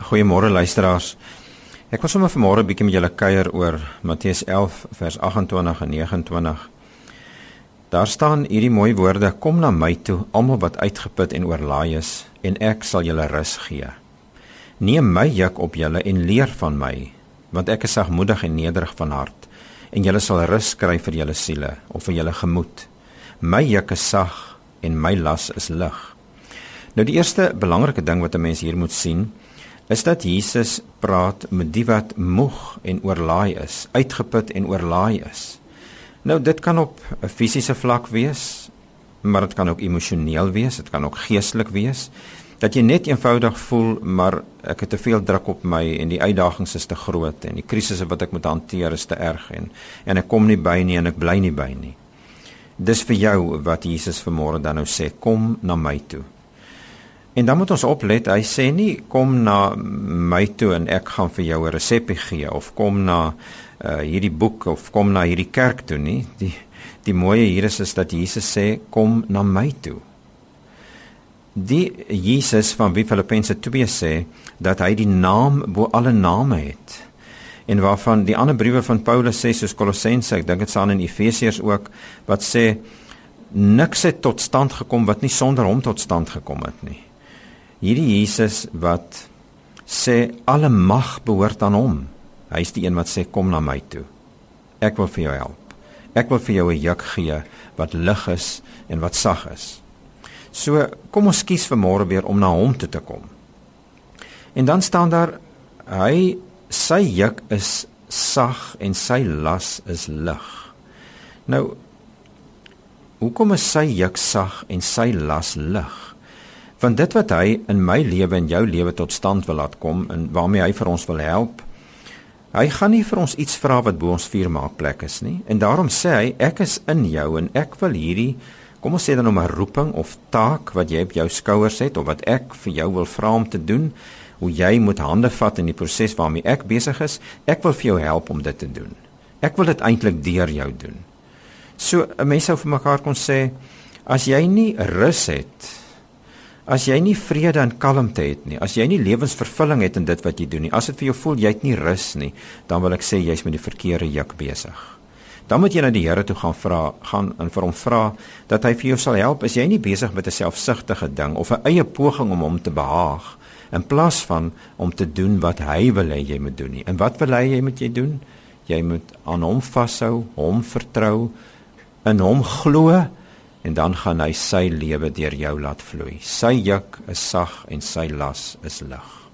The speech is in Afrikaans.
Goeiemôre luisteraars. Ek wil sommer vanmôre 'n bietjie met julle kuier oor Matteus 11 vers 28 en 29. Daar staan hierdie mooi woorde: Kom na my toe, almal wat uitgeput en oorlaai is, en ek sal julle rus gee. Neem my juk op julle en leer van my, want ek is sagmoedig en nederig van hart, en julle sal rus kry vir julle siele of vir julle gemoed. My juk is sag en my las is lig. Nou die eerste belangrike ding wat 'n mens hier moet sien, is dat Jesus praat met die wat moeg en oorlaai is, uitgeput en oorlaai is. Nou dit kan op 'n fisiese vlak wees, maar dit kan ook emosioneel wees, dit kan ook geestelik wees. Dat jy net eenvoudig voel maar ek het te veel druk op my en die uitdagings is te groot en die krisisse wat ek moet hanteer is te erg en en ek kom nie by nie en ek bly nie by nie. Dis vir jou wat Jesus vanmôre dan nou sê, kom na my toe. En dan moet ons oplet, hy sê nie kom na my toe en ek gaan vir jou 'n resepie gee of kom na uh, hierdie boek of kom na hierdie kerk toe nie. Die die mooie hier is is dat Jesus sê kom na my toe. Die Jesus van wie Filippense 2 sê dat hy die naam bo alle name het. En waarvan die ander briewe van Paulus sê soos Kolossense, ek dink dit staan in Efesiërs ook wat sê niks het tot stand gekom wat nie sonder hom tot stand gekom het nie hierdie Jesus wat sê alle mag behoort aan hom. Hy is die een wat sê kom na my toe. Ek wil vir jou help. Ek wil vir jou 'n juk gee wat lig is en wat sag is. So kom ons kies vir môre weer om na hom toe te kom. En dan staan daar hy sy juk is sag en sy las is lig. Nou hoekom is sy juk sag en sy las lig? Want dit wat hy in my lewe en jou lewe tot stand wil laat kom en waarmee hy vir ons wil help. Hy gaan nie vir ons iets vra wat bo ons vuur maak plek is nie. En daarom sê hy ek is in jou en ek wil hierdie kom ons sê dan om 'n roeping of taak wat jy op jou skouers het of wat ek vir jou wil vra om te doen, hoe jy moet hande vat in die proses waarmee ek besig is, ek wil vir jou help om dit te doen. Ek wil dit eintlik deur jou doen. So 'n mens sou vir mekaar kon sê as jy nie rus het As jy nie vrede en kalmte het nie, as jy nie lewensvervulling het in dit wat jy doen nie, as dit vir jou voel jy het nie rus nie, dan wil ek sê jy's met die verkeerde juk besig. Dan moet jy na die Here toe gaan vra, gaan en vir hom vra dat hy vir jou sal help. Is jy nie besig met 'n selfsugtige ding of 'n eie poging om hom te behaag in plaas van om te doen wat hy wil hê jy moet doen nie? En wat wil hy jy moet jy doen? Jy moet aan hom vashou, hom vertrou, in hom glo en dan gaan hy sy lewe deur jou laat vloei. Sy juk is sag en sy las is lig.